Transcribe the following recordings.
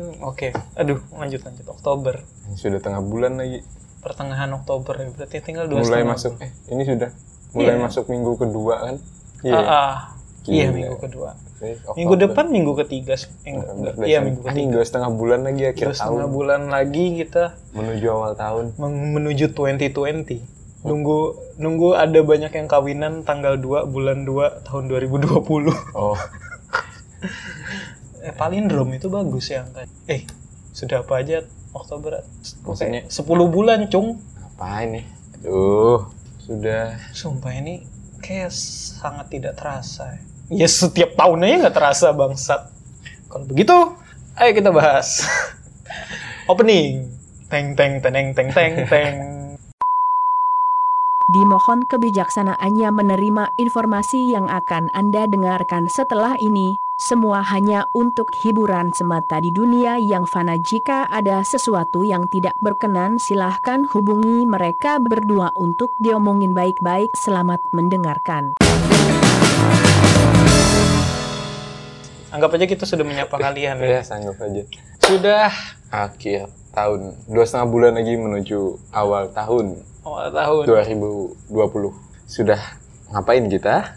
Hmm, Oke, aduh lanjut lanjut Oktober, Sudah tengah bulan lagi. pertengahan Oktober ya berarti tinggal dua Mulai setengah masuk eh ini sudah mulai Iya. masuk minggu kedua kan? Ah, ah. iya Gila. minggu kedua. Minggu depan minggu ketiga. sih. Eh, enggak. Iya minggu ketiga. dua setengah bulan lagi akhir Dua setengah tahun bulan lagi kita menuju awal tahun. menuju 2020. Nunggu nunggu ada banyak yang kawinan tanggal 2 bulan 2 tahun 2020. Oh, palindrom itu bagus ya angka. Eh, sudah apa aja Oktober? Maksudnya? 10 bulan, Cung. apa ini? Aduh, sudah Sumpah ini kayak sangat tidak terasa. Ya setiap tahun aja nggak terasa bangsat. Kalau begitu, ayo kita bahas. Opening. Teng teng teneng teng teng teng. Dimohon kebijaksanaannya menerima informasi yang akan Anda dengarkan setelah ini. Semua hanya untuk hiburan semata di dunia yang fana. Jika ada sesuatu yang tidak berkenan, silahkan hubungi mereka berdua untuk diomongin baik-baik. Selamat mendengarkan. Anggap aja kita sudah menyapa kalian ya. ya sanggup aja. Sudah Akhir tahun, dua setengah bulan lagi menuju awal tahun awal tahun. 2020. Sudah ngapain kita?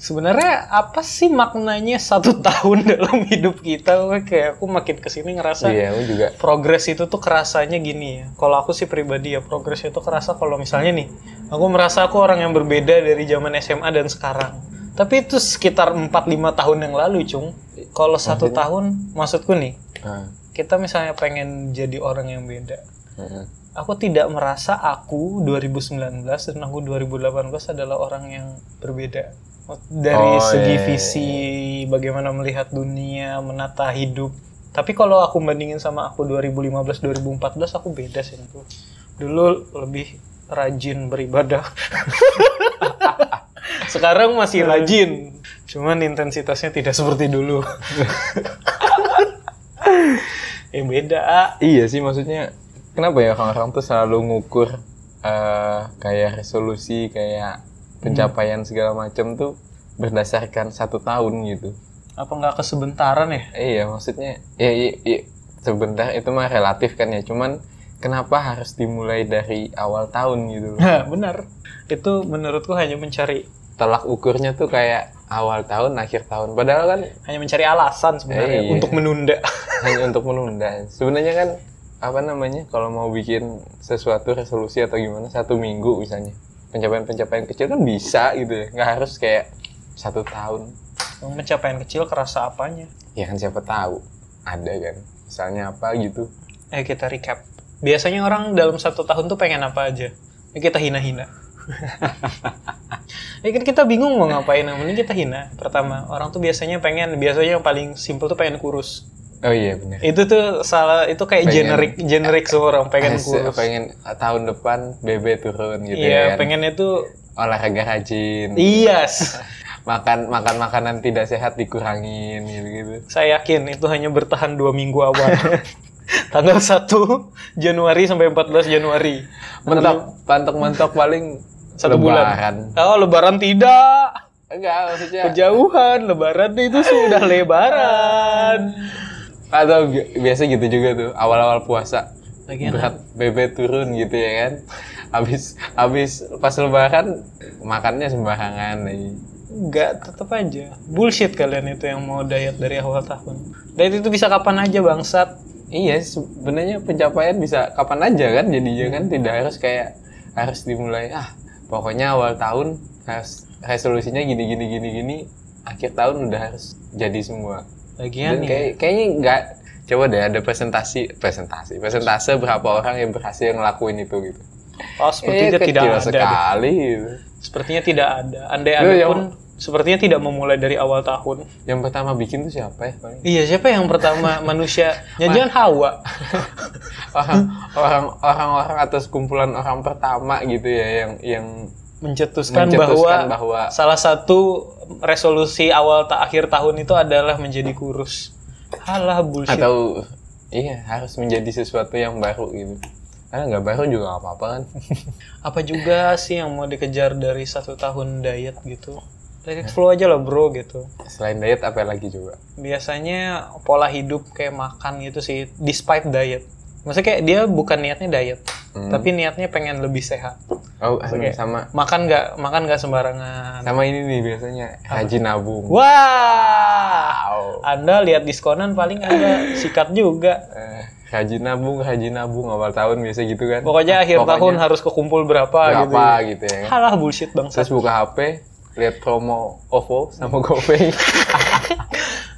Sebenarnya apa sih maknanya satu tahun dalam hidup kita? Kayak aku makin ke sini ngerasa Iya, aku juga progres itu tuh kerasanya gini ya. Kalau aku sih pribadi ya progres itu kerasa kalau misalnya nih, aku merasa aku orang yang berbeda dari zaman SMA dan sekarang. Tapi itu sekitar 4-5 tahun yang lalu, Cung. Kalau satu tahun, maksudku nih, Ah, kita misalnya pengen jadi orang yang beda. heeh. Aku tidak merasa aku 2019 dan aku 2018 adalah orang yang berbeda. Dari Oh, segi iya, iya, visi, bagaimana melihat dunia, menata hidup. Tapi kalau aku bandingin sama aku 2015-2014, aku beda sih. Aku. Dulu lebih rajin beribadah. Sekarang masih rajin. Cuman intensitasnya tidak seperti dulu. eh beda. Iya sih maksudnya kenapa ya orang-orang tuh selalu ngukur eh, kayak resolusi kayak pencapaian segala macam tuh berdasarkan satu tahun gitu. Apa nggak kesebentaran ya? Iya maksudnya ya, iya, iya, sebentar itu mah relatif kan ya cuman kenapa harus dimulai dari awal tahun gitu loh. Benar. Itu menurutku hanya mencari Tolak ukurnya tuh kayak awal tahun akhir tahun padahal kan hanya mencari alasan sebenarnya Eh, iya. untuk menunda. hanya untuk menunda. Sebenarnya kan apa namanya kalau mau bikin sesuatu resolusi atau gimana satu minggu misalnya pencapaian-pencapaian kecil kan bisa gitu ya nggak harus kayak satu tahun Pencapaian kecil kerasa apanya? ya kan siapa tahu ada kan misalnya apa gitu Ayo kita recap. Biasanya orang dalam satu tahun tuh pengen apa aja? Kita hina-hina. ya kan kita bingung mau ngapain, mending kita hina. Pertama, orang tuh biasanya pengen, biasanya yang paling simpel tuh pengen kurus. oh iya benar Itu tuh salah, itu kayak Pengen- generik, generik semua orang pengen As- kurus. pengen ah, tahun depan BB turun gitu Iya, ya kan pengennya tuh olahraga rajin Iya, makan makan makanan tidak sehat dikurangin gitu gitu saya yakin itu hanya bertahan dua minggu awal. Tanggal 1 Januari sampai 14 Januari. mentok pantok mentok paling Satu lebaran. bulan. Oh, lebaran tidak. enggak maksudnya Kejauhan, lebaran itu sudah lebaran. atau bi- biasa gitu juga tuh awal-awal puasa Lagian berat BB turun gitu ya kan habis habis pas lebaran makannya sembarangan nih enggak, tetap aja. Bullshit kalian itu yang mau diet dari awal tahun. Diet itu bisa kapan aja bangsat. Iya sebenarnya pencapaian bisa kapan aja kan jadinya kan tidak harus kayak harus dimulai ah pokoknya awal tahun harus resolusinya gini gini gini gini akhir tahun udah harus jadi semua Lagian Dan nih, kayak, kayaknya nggak coba deh ada presentasi presentasi presentase berapa orang yang berhasil ngelakuin itu gitu oh, sepertinya Eh, tidak ada. deh. sekali gitu. Sepertinya tidak ada. Andai ada yang- pun sepertinya tidak memulai dari awal tahun. yang pertama bikin tuh siapa ya paling Iya, siapa yang pertama manusia? Jangan Hawa. orang orang orang atau sekumpulan orang pertama gitu ya yang yang mencetuskan, Mencetuskan bahwa, bahwa- salah satu resolusi awal ta akhir tahun itu adalah menjadi kurus. Halah bullshit. atau iya harus menjadi sesuatu yang baru gitu karena nggak baru juga apa-apa kan Apa juga sih yang mau dikejar dari satu tahun diet gitu? It flow aja lah bro gitu Selain diet apa lagi coba? biasanya pola hidup kayak makan gitu sih despite diet maksudnya kayak dia bukan niatnya diet Hmm. tapi niatnya pengen lebih sehat Oh, Oke. sama makan nggak makan nggak sembarangan sama ini nih biasanya rajin nabung. wah anda lihat diskonan paling anda sikat juga Eh, rajin nabung, rajin nabung awal tahun biasa gitu kan. pokoknya akhir Pokoknya tahun harus kekumpul berapa, gitu berapa gitu ya. kan. halah bullshit bang Terus buka HP, lihat promo OVO sama GoPay,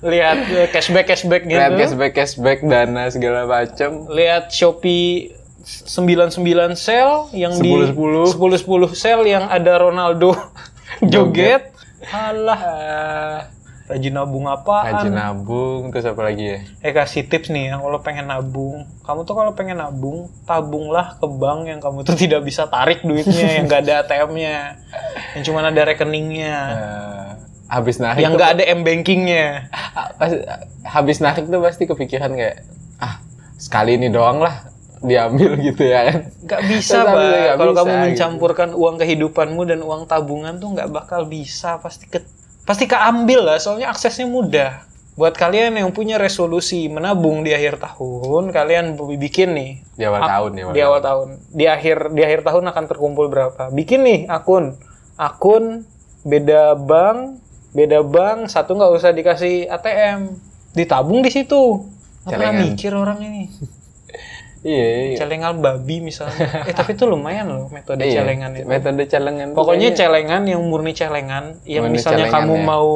lihat eh, cashback cashback gitu lihat cashback cashback dana segala macem. lihat Shopee 99 sale yang di 10-10. 10 10 sale yang ada Ronaldo joget. Alah. Rajin nabung apaan? Rajin nabung, terus apa lagi ya? Eh kasih tips nih ya, kalau pengen nabung, kamu tuh kalau pengen nabung, tabunglah ke bank yang kamu tuh tidak bisa tarik duitnya, yang nggak ada ATM-nya, yang cuma ada rekeningnya, Eh, habis narik yang nggak ada m-bankingnya. pas, habis narik tuh pasti kepikiran kayak ah sekali ini doang lah diambil gitu ya kan Nggak bisa, nggak Kalau kamu gitu. mencampurkan uang kehidupanmu dan uang tabungan tuh nggak bakal bisa. Pasti ke, pasti keambil lah, soalnya aksesnya mudah. Buat kalian yang punya resolusi menabung di akhir tahun, kalian bikin nih di awal tahun ya di awal tahun. Di akhir di akhir tahun akan terkumpul berapa? Bikin nih akun. Akun beda bank, beda bank, satu nggak usah dikasih ATM. Ditabung di situ. Nggak pernah Celengan. mikir orang ini. Iya, iya. Celengan babi misalnya. eh tapi itu lumayan loh metode Iya, celengan itu. metode celengan Pokoknya kayaknya- celengan yang murni celengan, yang Murni misalnya celengan kamu ya. mau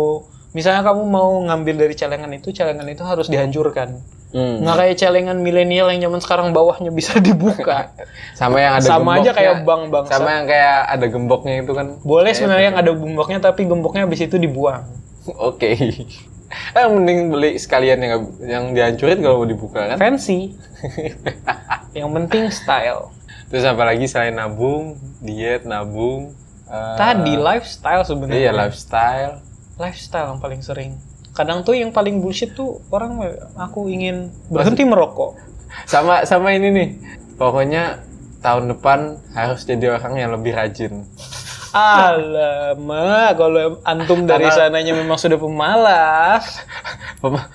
misalnya kamu mau ngambil dari celengan itu, celengan itu harus dihancurkan. Hmm. Nggak kayak celengan milenial yang zaman sekarang bawahnya bisa dibuka. sama yang ada Sama aja kayak bank bangsa. sama yang kayak ada gemboknya itu kan Boleh sebenarnya yang ada gemboknya tapi gemboknya habis itu dibuang. oke eh mending beli sekalian yang yang dihancurin kalau mau dibuka kan Fancy. yang penting style. terus apa lagi selain nabung diet nabung eh, Tadi lifestyle iya sebenarnya. lifestyle lifestyle yang paling sering. Kadang tuh yang paling bullshit tuh orang aku ingin berhenti merokok. sama sama ini nih pokoknya tahun depan harus jadi orang yang lebih rajin Alamak, kalau antum dari Tanggal- sananya memang sudah pemalas. Pem-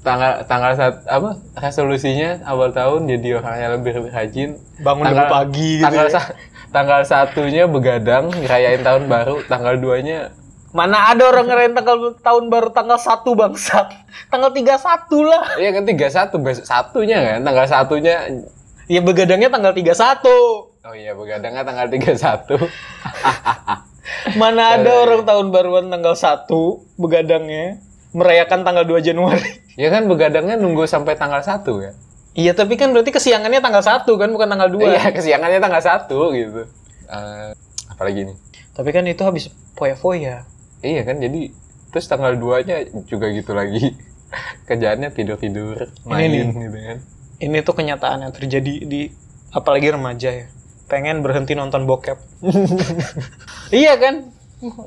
tanggal tanggal saat apa resolusinya awal tahun jadi orang yang lebih rajin Bangun Tanggal- lebih pagi gitu. tanggal ya. tanggal satunya begadang ngerayain tahun baru tanggal duanya Mana ada orang ngerayain tanggal tahun baru tanggal 1 bangsat. Tanggal 31 lah. Iya kan tiga satu besok satunya kan tanggal satunya Ya begadangnya tanggal 31. Oh iya begadangnya tanggal tiga satu Mana ada orang tahun baruan tanggal 1 begadangnya merayakan tanggal 2 Januari. ya kan begadangnya nunggu sampai tanggal satu kan Iya, tapi kan berarti kesiangannya tanggal 1 kan bukan tanggal 2. iya kesiangannya tanggal satu gitu Eh, apalagi nih Tapi kan itu habis foya-foya. iya kan jadi terus tanggal duanya juga gitu lagi kerjaannya tidur tidur main nih. gitu kan Ini tuh kenyataan yang terjadi di apalagi remaja ya. Pengen berhenti nonton bokep. iya kan?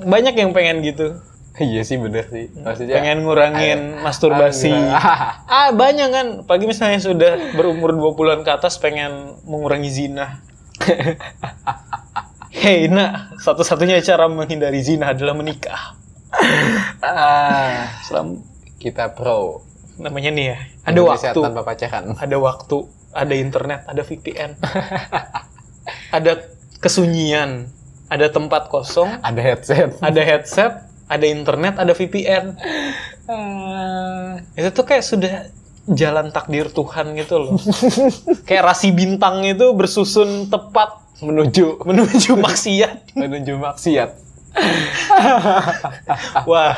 Banyak yang pengen gitu. iya sih bener sih maksudnya Pengen ngurangin masturbasi. Ah, Ah, banyak kan. Pagi misalnya sudah berumur 20-an ke atas pengen mengurangi zina. Hei, nak, satu-satunya cara menghindari zina adalah menikah. ah, Selam, kita pro namanya nih ya. Ada Indonesia waktu, tanpa pacaran ada waktu, ada internet, ada VPN. Ada kesunyian, ada tempat kosong, ada headset ada headset, ada internet, ada VPN. Ah, itu tuh kayak sudah jalan takdir Tuhan gitu loh. kayak rasi bintang itu bersusun tepat menuju menuju maksiat. menuju maksiat Wah,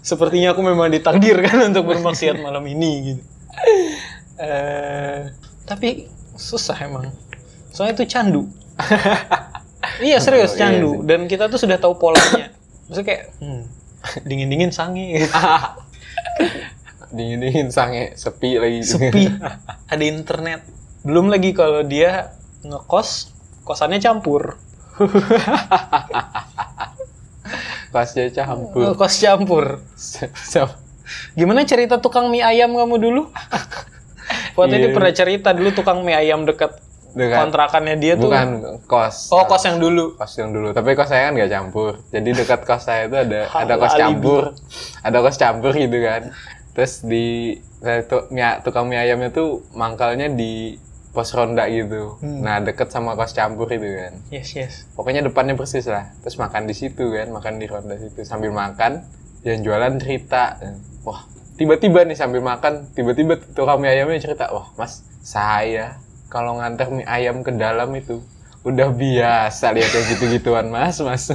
sepertinya aku memang ditakdirkan untuk bermaksiat malam ini gitu. Eh, tapi susah emang. Soalnya itu candu. iya serius Oh, iya candu. dan kita tuh sudah tahu polanya. Maksudnya kayak hmm, dingin-dingin sange. Gitu. dingin dingin sange sepi lagi. Sepi. Ada internet. Belum lagi kalau dia ngekos kosannya campur. Pasnya campur. Ngekos campur. Gimana cerita tukang mie ayam kamu dulu? Waktu Iya. itu pernah cerita dulu tukang mie ayam dekat Dekat. kontrakannya dia tuh bukan kos. Oh kos yang dulu. Kos yang dulu. Tapi kos saya kan nggak campur. Jadi dekat kos saya itu ada ada kos campur. Ada kos campur gitu kan. Terus di tuh mie, tukang mie ayamnya tuh mangkalnya di pos ronda gitu. Hmm. nah deket sama kos campur itu kan. Yes yes. Pokoknya depannya persis lah. Terus makan di situ kan makan di ronda situ. Sambil makan yang jualan cerita. Wah tiba-tiba nih sambil makan tiba-tiba tukang mie ayamnya cerita wah mas saya kalau nganter mie ayam ke dalam itu udah biasa lihat yang gitu-gituan mas mas.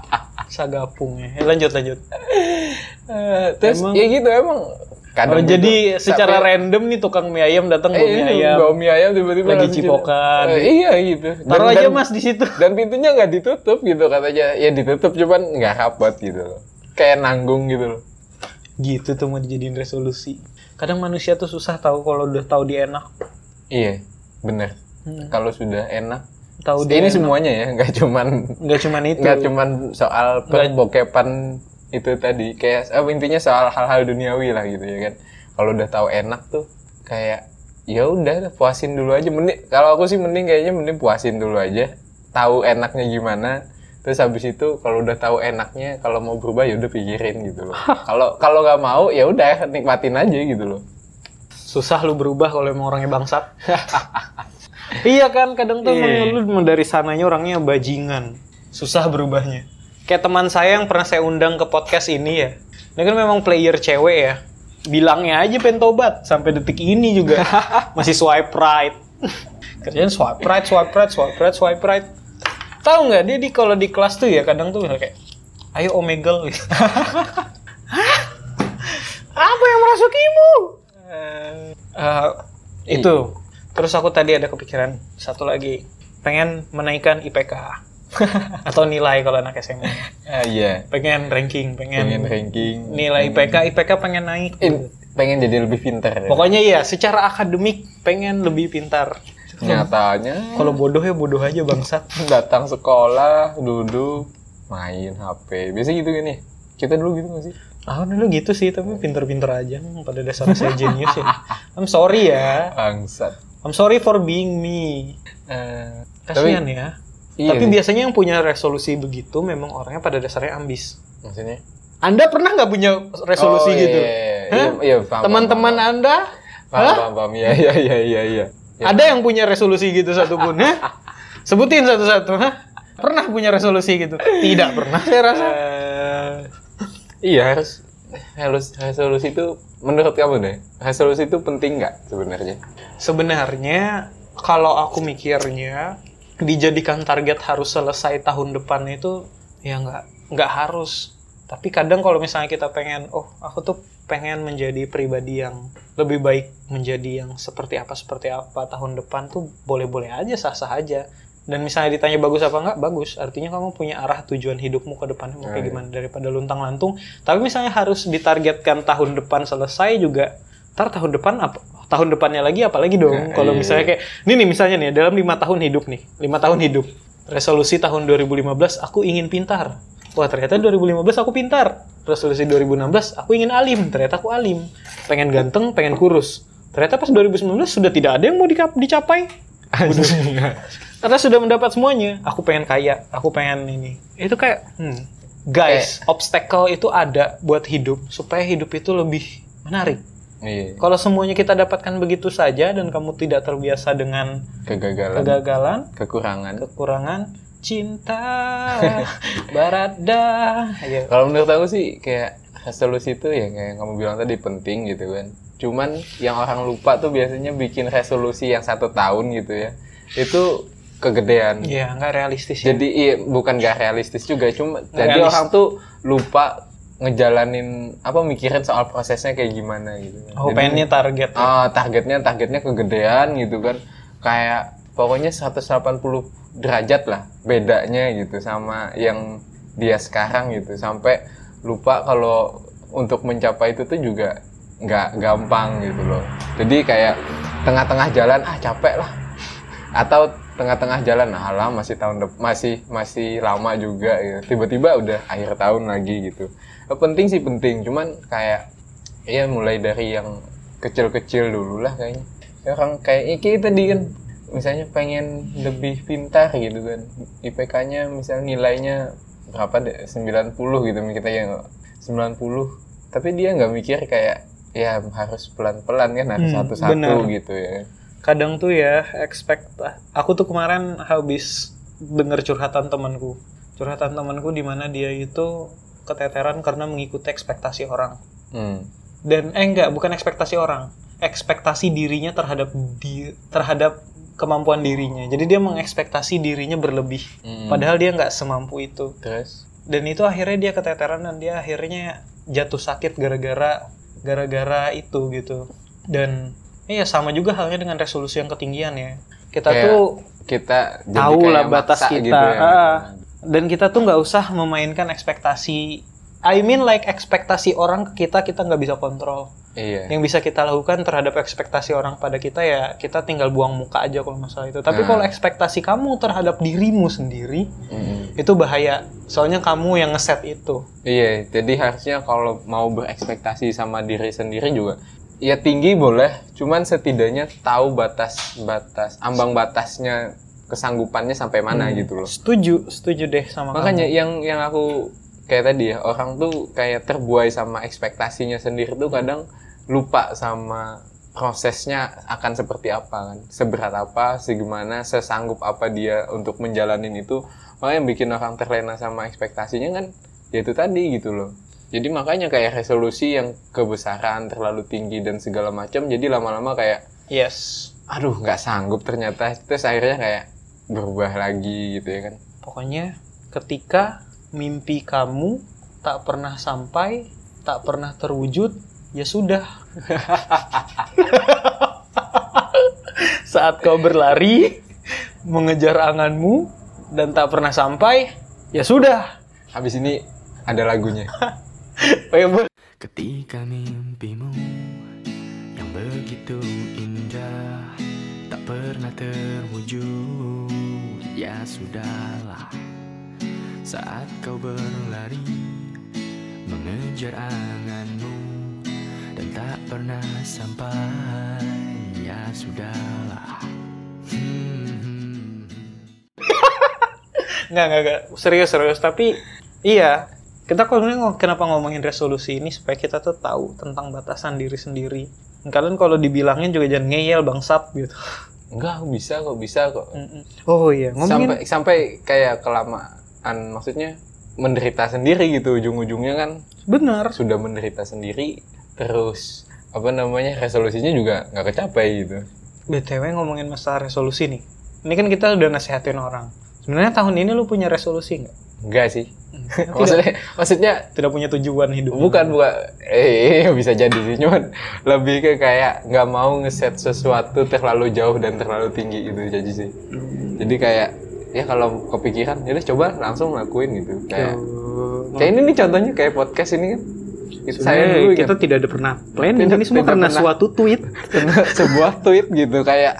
Sagapung ya. Eh, lanjut lanjut. Eh, terus Emang- ya gitu emang Oh, gitu, jadi secara sampai- random nih tukang mie ayam datang bawa mie eh, ayam. bawa mie ayam tiba-tiba Lagi cipokan. Eh, iya gitu. Dan- taruh aja dan- mas di situ. dan pintunya nggak ditutup gitu katanya. Ya ditutup cuman nggak rapat gitu loh. Kayak nanggung gitu loh. Gitu tuh mau dijadiin resolusi. Kadang manusia tuh susah tahu kalau udah tahu dia enak. Iya, bener. Hmm. Kalau sudah enak, tahu dia ini enak. semuanya ya, nggak cuman nggak cuman itu nggak cuman soal perbokepan itu tadi, kayak eh, intinya soal hal-hal duniawi lah gitu ya kan. Kalau udah tahu enak tuh kayak ya udah puasin dulu aja mending kalau aku sih mending kayaknya mending puasin dulu aja tahu enaknya gimana terus habis itu kalau udah tahu enaknya kalau mau berubah ya udah pikirin gitu loh kalau kalau nggak mau ya udah nikmatin aja gitu loh susah lu berubah kalau emang orangnya bangsat. Iya kan kadang tuh Iya. emang lu dari sananya orangnya bajingan. Susah berubahnya. Kayak teman saya yang pernah saya undang ke podcast ini ya. Dia kan memang player cewek ya. Bilangnya aja pengen tobat sampai detik ini juga. Masih swipe right. Kerjaan swipe right swipe right swipe right swipe right. Tahu nggak dia di kalau di kelas tuh ya kadang tuh kayak ayo omegle. Apa yang merasukimu Eh, itu. Terus aku tadi ada kepikiran satu lagi. Pengen menaikkan IPK atau nilai kalau anak SMA ah, iya. Pengen ranking pengen, pengen ranking. nilai IPK IPK pengen naik. Eh, pengen jadi lebih pintar ya. pokoknya ya secara akademik pengen lebih pintar. Nyatanya. Kalau bodoh ya bodoh aja bangsat. Datang sekolah duduk main HP biasa gitu kan ya kita dulu gitu gak sih ah dulu gitu sih tapi pinter-pinter aja pada dasarnya saya jenius ya I'm sorry ya bangsat I'm sorry for being me Eh, kasihan ya iya tapi sih. biasanya yang punya resolusi begitu memang orangnya pada dasarnya ambis maksudnya Anda pernah nggak punya resolusi Oh, iya, gitu? iya, iya, Hah? iya, paham, Teman-teman Anda paham, paham, paham, paham. iya iya iya iya iya Ya. ada yang punya resolusi gitu satupun? Hah? Sebutin satu-satu. Hah? Pernah punya resolusi gitu? Tidak pernah saya rasa. Eh, iya harus harus resolusi itu menurut kamu deh resolusi itu penting nggak sebenarnya Sebenarnya kalau aku mikirnya dijadikan target harus selesai tahun depan itu ya nggak nggak harus. Tapi kadang kalau misalnya kita pengen, oh aku tuh pengen menjadi pribadi yang lebih baik, menjadi yang seperti apa seperti apa tahun depan tuh boleh-boleh aja sah-sah aja. Dan misalnya ditanya bagus apa enggak, bagus. Artinya kamu punya arah tujuan hidupmu ke depannya mau kayak Oh, iya. gimana daripada luntang lantung. Tapi misalnya harus ditargetkan tahun depan selesai juga. Ntar tahun depan apa? Tahun depannya lagi apalagi dong. Nah, Kalau iya. misalnya kayak ini nih misalnya nih dalam lima tahun hidup nih, lima tahun hidup. Resolusi tahun 2015 aku ingin pintar. Wah ternyata 2015 aku pintar. Resolusi 2016 aku ingin alim. Ternyata aku alim. Pengen ganteng, pengen kurus. Ternyata pas 2019 sudah tidak ada yang mau dicapai. Karena sudah mendapat semuanya. Aku pengen kaya, aku pengen ini. Itu kayak, hmm, guys, obstacle itu ada buat hidup supaya hidup itu lebih menarik. iya Kalau semuanya kita dapatkan begitu saja dan kamu tidak terbiasa dengan kegagalan kegagalan, kekurangan kekurangan, cinta, barada. Ayo. Kalau menurut aku sih kayak resolusi itu ya kayak kamu bilang tadi penting gitu kan. Cuman yang orang lupa tuh biasanya bikin resolusi yang satu tahun gitu ya. Itu kegedean. Iya, nggak realistis ya. Jadi iya, bukan gak realistis juga, cuma jadi Realis- orang tuh lupa ngejalanin apa mikirin soal prosesnya kayak gimana gitu. Oh, Jadi, pengennya target. ya. ah, targetnya targetnya kegedean gitu kan. Kayak pokoknya 180 derajat lah bedanya gitu sama yang dia sekarang gitu sampai lupa kalau untuk mencapai itu tuh juga nggak gampang gitu loh. Jadi kayak tengah-tengah jalan ah capek lah atau tengah-tengah jalan nah alah masih tahun dep- masih masih lama juga gitu. Tiba-tiba udah akhir tahun lagi gitu. Eh, penting sih penting, cuman kayak ya mulai dari yang kecil-kecil dulu lah kayaknya. Ya, Orang kayak kayak tadi kan misalnya pengen lebih pintar gitu kan IPK-nya misalnya nilainya berapa deh 90 gitu kita yang 90 tapi dia nggak mikir kayak ya harus pelan-pelan kan harus Hmm, satu-satu benar. gitu ya kadang tuh ya expect aku tuh kemarin habis denger curhatan temanku. Curhatan temanku di mana dia itu keteteran karena mengikuti ekspektasi orang. Hmm. dan eh enggak bukan ekspektasi orang. Ekspektasi dirinya terhadap di terhadap kemampuan dirinya. Jadi dia mengekspektasi dirinya berlebih. Hmm. padahal dia nggak semampu itu. Terus? Dan itu akhirnya dia keteteran dan dia akhirnya jatuh sakit gara-gara gara-gara itu gitu. Dan iya sama juga halnya dengan resolusi yang ketinggian ya. Kita Kayak tuh kita tahu lah batas kita. gitu ya. Ah, dan kita tuh nggak usah memainkan ekspektasi I mean like ekspektasi orang ke kita kita nggak bisa kontrol. Iya. Yang bisa kita lakukan terhadap ekspektasi orang pada kita ya kita tinggal buang muka aja kalau masalah itu. Tapi Nah. kalau ekspektasi kamu terhadap dirimu sendiri Mm-mm. itu bahaya. Soalnya kamu yang ngeset itu. Iya, jadi harusnya kalau mau berekspektasi sama diri sendiri juga ya tinggi boleh, cuman setidaknya tahu batas-batas ambang batasnya kesanggupannya sampai mana gitu loh. setuju setuju deh sama Makanya kamu. yang yang aku kayak tadi ya, orang tuh kayak terbuai sama ekspektasinya sendiri tuh kadang lupa sama prosesnya akan seperti apa kan. Seberat apa, segimana, sesanggup apa dia untuk menjalanin itu. Makanya yang bikin orang terlena sama ekspektasinya kan ya itu tadi gitu loh. Jadi makanya kayak resolusi yang kebesaran terlalu tinggi dan segala macam jadi lama-lama kayak yes aduh nggak sanggup ternyata terus akhirnya kayak berubah lagi gitu ya kan. pokoknya ketika mimpi kamu tak pernah sampai tak pernah terwujud ya sudah saat kau berlari mengejar anganmu dan tak pernah sampai ya sudah Habis ini ada lagunya. Ketika mimpimu yang begitu indah tak pernah terwujud, ya sudahlah. Saat kau berlari mengejar anganmu dan tak pernah sampai, ya sudahlah. Hmm. nggak nggak nggak serius serius tapi iya kita kalau kenapa ngomongin resolusi ini supaya kita tuh tahu tentang batasan diri sendiri? Kalian kalau dibilangin juga jangan ngeyel bangsat gitu. Enggak, aku bisa kok, bisa kok. Mm-mm. oh iya ngomongin Sampai sampai kayak kelamaan maksudnya menderita sendiri gitu ujung-ujungnya kan. Benar. Sudah menderita sendiri terus apa namanya resolusinya juga nggak kecapai gitu. btw ngomongin masalah resolusi nih. Ini kan kita udah nasehatin orang. Sebenarnya tahun ini lu punya resolusi nggak Enggak sih. tidak, maksudnya maksudnya tidak punya tujuan hidup. Bukan bukan. Eh bisa jadi sih cuman lebih ke kayak nggak mau ngeset sesuatu terlalu jauh dan terlalu tinggi gitu jadi sih. Jadi kayak ya kalau kepikiran ya coba langsung lakuin gitu. Kayak kayak ini nih contohnya kayak podcast ini kan. Itu saya dulu kita ingat tidak ada pernah planning Tidak- ini semua tidak karena pernah. suatu tweet. Kena sebuah tweet gitu kayak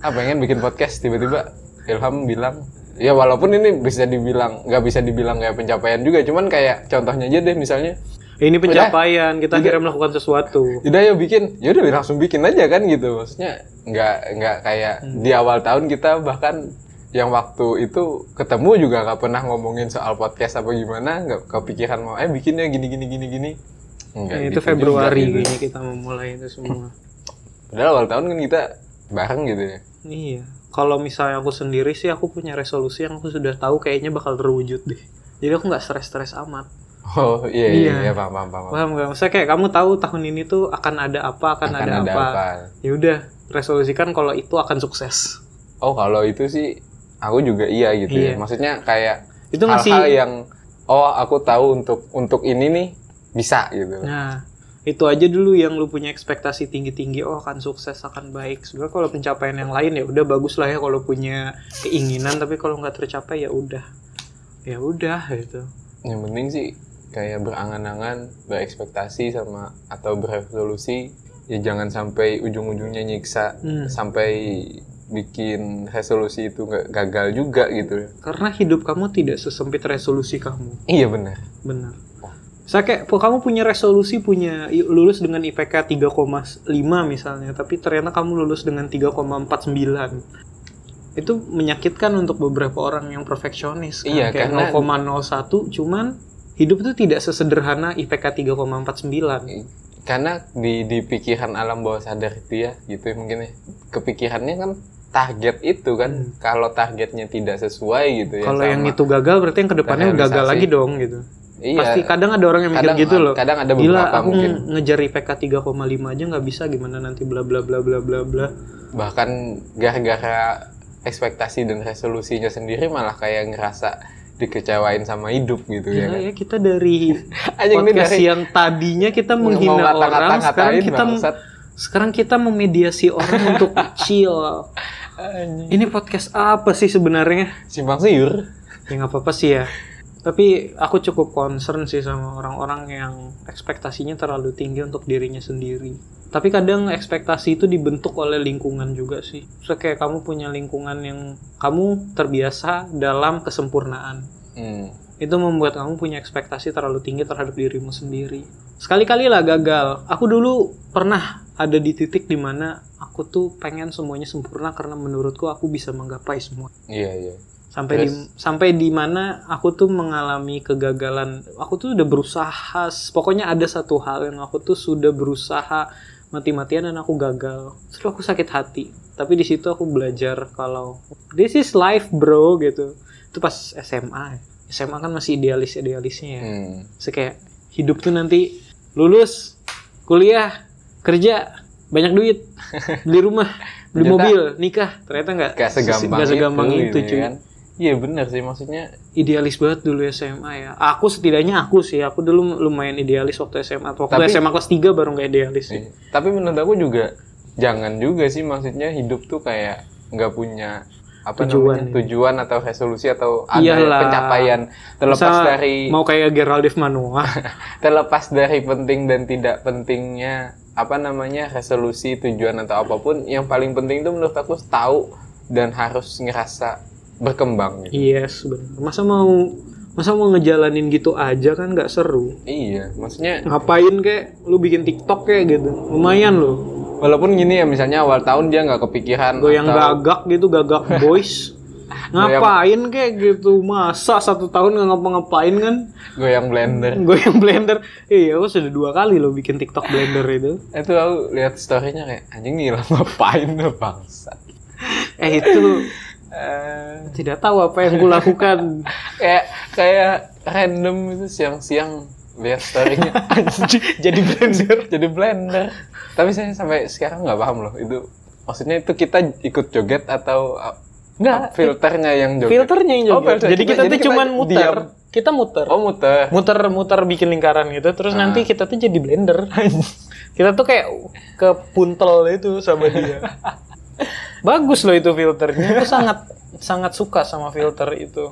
ah pengen bikin podcast. Tiba-tiba Ilham bilang ya walaupun ini bisa dibilang nggak bisa dibilang kayak pencapaian juga cuman kayak contohnya aja deh misalnya. Ini pencapaian kita akhirnya melakukan sesuatu. Udah ya bikin. Ya udah langsung bikin aja kan gitu. Maksudnya nggak nggak kayak di awal tahun kita bahkan yang waktu itu ketemu juga nggak pernah ngomongin soal podcast apa gimana nggak kepikiran mau eh bikinnya gini gini gini gini. Nggak Ya, itu gitu juga Februari gitu. kayaknya kita memulai itu semua. Padahal awal tahun kan kita bareng gitu ya. Iya. Kalau misalnya aku sendiri sih aku punya resolusi yang aku sudah tahu kayaknya bakal terwujud deh. Jadi aku nggak stres-stres amat. oh iya iya, Iya. iya paham paham paham Paham nggak? Maksudnya kayak kamu tahu tahun ini tuh akan ada apa, akan, ada, apa. Ya udah, resolusikan kalau itu akan sukses. oh kalau itu sih aku juga iya gitu Iya. ya maksudnya kayak Itu hal-hal masih yang oh aku tahu untuk untuk ini nih bisa gitu Nah, itu aja dulu yang lu punya ekspektasi tinggi-tinggi, oh akan sukses, akan baik. Sebenarnya kalau pencapaian yang lain ya udah bagus lah ya kalau punya keinginan, tapi kalau nggak tercapai ya udah. Ya udah gitu. yang penting sih kayak berangan-angan berekspektasi sama atau beresolusi ya jangan sampai ujung-ujungnya nyiksa Hmm. sampai bikin resolusi itu nggak gagal juga gitu Karena hidup kamu tidak sesempit resolusi kamu. iya benar Benar. Saya kayak kamu punya resolusi punya lulus dengan IPK 3,5 misalnya, tapi ternyata kamu lulus dengan 3,49. itu menyakitkan untuk beberapa orang yang perfeksionis kan. Iya, kayak karena- 0,01 cuman hidup itu tidak sesederhana IPK 3,49 karena di di pikiran alam bawah sadar itu ya gitu ya mungkin ya kepikirannya kan target itu kan kalau targetnya tidak sesuai gitu ya Hmm. kalau yang itu gagal berarti yang ke depannya gagal lagi dong gitu iya, pasti kadang ada orang yang mikir kadang- gitu loh. kadang ada gila beberapa aku mungkin. ngejar IPK 3,5 aja nggak bisa gimana nanti bla bla bla bla bla bla. Bahkan gara-gara ekspektasi dan resolusinya sendiri malah kayak ngerasa dikecewain sama hidup gitu ya Gila kan? ya kita dari podcast dari- yang tadinya kita menghina orang sekarang kita bangsat. sekarang kita memediasi orang untuk chill. Ini podcast apa sih sebenarnya? Simpang siur. Ya nggak apa-apa sih ya tapi aku cukup concern sih sama orang-orang yang ekspektasinya terlalu tinggi untuk dirinya sendiri tapi kadang ekspektasi itu dibentuk oleh lingkungan juga sih so, kayak kamu punya lingkungan yang kamu terbiasa dalam kesempurnaan hmm. itu membuat kamu punya ekspektasi terlalu tinggi terhadap dirimu sendiri. Sekali-kali lah gagal. Aku dulu pernah ada di titik di mana aku tuh pengen semuanya sempurna karena menurutku aku bisa menggapai semua. iya iya Sampai di sampai di mana aku tuh mengalami kegagalan. Aku tuh udah berusaha. Pokoknya ada satu hal yang aku tuh sudah berusaha mati-matian dan aku gagal. Terus aku sakit hati. Tapi di situ aku belajar kalau this is life bro gitu. Itu pas SMA. SMA kan masih idealis-idealisnya ya. hmm. Terus kayak hidup tuh nanti lulus, kuliah, kerja, banyak duit, beli rumah, beli mobil, nikah. Ternyata nggak gak segampang, segampang itu, gitu cuy. kan. Iya benar sih maksudnya Idealis banget dulu SMA ya. Aku setidaknya aku sih, aku dulu lumayan idealis waktu SMA. Waktu Tapi- SMA kelas 3 baru nggak idealis sih. Iya. Tapi menurut aku juga jangan juga sih maksudnya hidup tuh kayak nggak punya apa Tujuan, namanya ya. tujuan atau resolusi atau ada Iyalah. pencapaian terlepas Masa dari mau kayak Geraldine Manoa. terlepas dari penting dan tidak pentingnya apa namanya resolusi tujuan atau apa pun yang paling penting itu menurut aku tahu dan harus ngerasa berkembang gitu. yes, benar. Masa mau masa mau ngejalanin gitu aja kan nggak seru. Iya, maksudnya Ngapain kayak lu bikin TikTok kayak gitu. Lumayan loh. walaupun gini ya misalnya awal tahun dia nggak kepikiran goyang atau gagak gitu gagak boys ngapain kayak gitu masa satu tahun nggak ngapa-ngapain kan goyang blender. goyang blender iya aku sudah dua kali loh bikin tiktok blender itu Itu aku lihat story-nya kayak anjing nih ngapain lu bangsa. eh itu tidak tahu apa yang gue lakukan kayak kayak random itu siang-siang lihat story-nya jadi blender jadi blender. Tapi saya sampai sekarang nggak paham loh itu maksudnya itu kita ikut joget atau Nggak, filternya yang joget. filternya yang Oh, joget filter. jadi kita Jadi tuh kita cuman muter diam. kita muter Oh muter. muter-muter bikin lingkaran gitu terus nanti kita tuh jadi blender kita tuh kayak ke puntel itu sama dia bagus loh itu filternya aku sangat sangat suka sama filter itu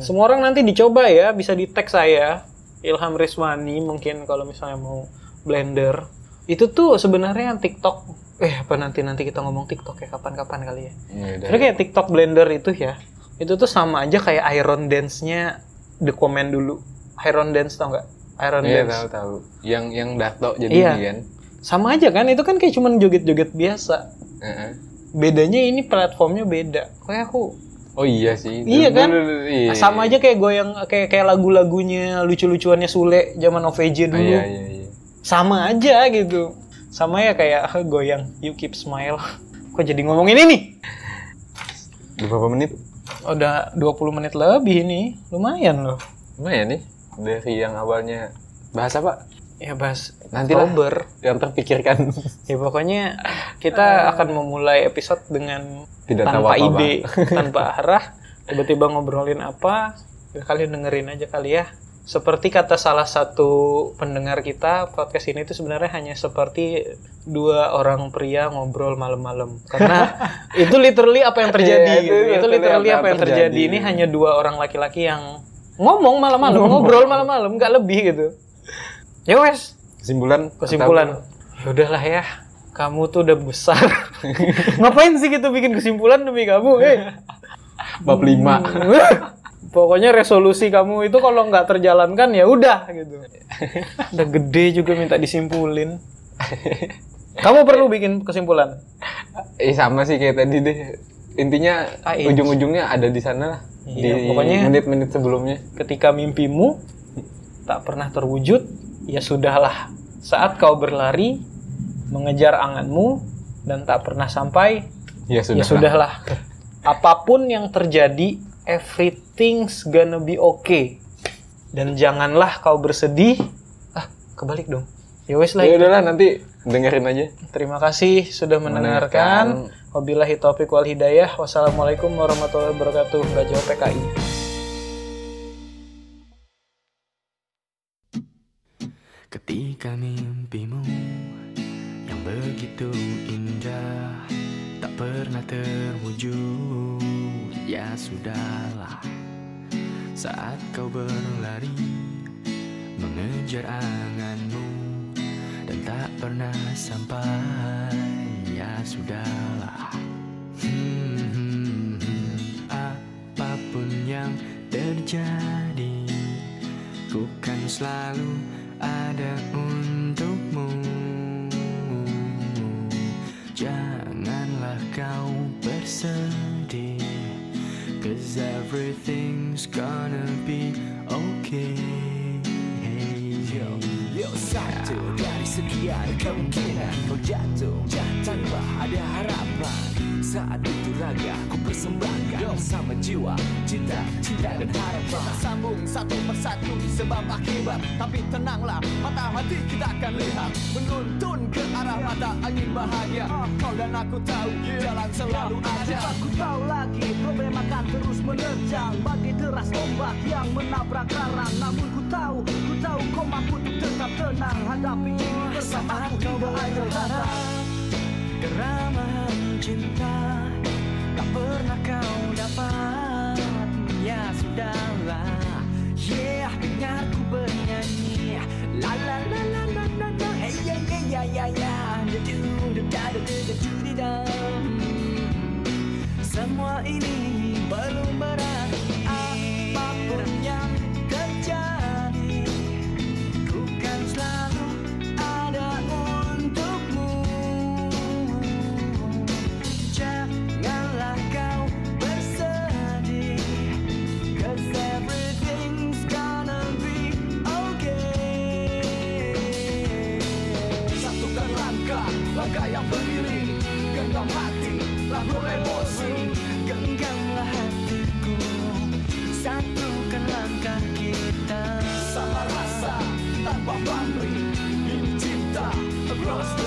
semua orang nanti dicoba ya bisa di tag saya Ilham Rismani mungkin kalau misalnya mau blender itu tuh sebenarnya TikTok eh apa nanti nanti kita ngomong TikTok ya kapan-kapan kali ya Ya udah. Karena kayak TikTok Blender itu ya, itu tuh sama aja kayak Iron Dance-nya The Comment dulu. Iron Dance tau nggak? Iron Iya Dance. tahu tahu. Yang yang dato jadi Iya. kan. Sama aja kan, itu kan kayak cuman joget-joget biasa. Heeh. Bedanya ini platformnya beda. Kayak aku Oh iya sih. Iya kan? Dulu- iya. sama aja kayak goyang kayak kayak lagu-lagunya lucu-lucuannya Sule zaman OVJ Oh, dulu. iya iya iya. Sama aja gitu. Sama ya kayak goyang You Keep Smile. Kok jadi ngomongin ini? Berapa menit? Udah 20 menit lebih ini. Lumayan loh. Lumayan nih dari yang awalnya bahas apa? Ya bahas Nanti Oktober. yang terpikirkan. Ya pokoknya kita akan memulai episode dengan Tidak tahu tanpa apa-apa. ide, tanpa arah, tiba-tiba ngobrolin apa, ya kalian dengerin aja kali ya. Seperti kata salah satu pendengar kita, podcast ini itu sebenarnya hanya seperti dua orang pria ngobrol malam-malam. Karena itu literally apa yang terjadi. Iya, itu. Itu literally apa yang terjadi. terjadi. Ini hanya dua orang laki-laki yang ngomong malam-malam, ngobrol malam-malam, nggak lebih gitu. Ya wes, Kesimpulan? kesimpulan. Ya udahlah ya. Kamu tuh udah besar. Ngapain sih gitu bikin kesimpulan demi kamu eh? Bab 5. pokoknya resolusi kamu itu kalau nggak terjalankan ya udah gitu. Udah gede juga minta disimpulin. Kamu perlu bikin kesimpulan. Eh sama sih kayak tadi deh. intinya AH. ujung-ujungnya ada di sana lah. Iya, di pokoknya- menit-menit sebelumnya. Ketika mimpimu tak pernah terwujud, ya sudahlah. Saat kau berlari mengejar anganmu dan tak pernah sampai, ya sudah ya sudahlah. Apa pun yang terjadi, everything's gonna be okay. Dan janganlah kau bersedih. Ah, kebalik dong. Ya wes lah. ya udahlah nanti dengerin aja Terima kasih sudah mendengarkan. Wabillahi taufiq wal hidayah. Wassalamualaikum warahmatullahi wabarakatuh. Raja PKI. Ketika mimpimu yang begitu indah tak pernah terwujud, ya sudahlah. Saat kau berlari mengejar anganmu dan tak pernah sampai, ya sudahlah. Hmm, apa pun yang terjadi, ku kan selalu ada untukmu. Janganlah kau bersedih, cause everything's gonna be okay. Yo satu dari sekian kemungkinan Kau jatuh tanpa ada harapan Saat dan harapan Kita sambung satu persatu sebab akibat. Tapi tenanglah, mata hati kita akan lihat. Menuntun ke arah mata angin bahagia. Kau dan aku tahu, jalan selalu ada. Aku tahu lagi problem akan terus menerjang Bagi deras ombak yang menabrak karang Namun ku tahu, ku tahu kau mampu untuk tetap tenang. Hadapi ini bersama aku hingga akhir kata tanpa pamrih Ini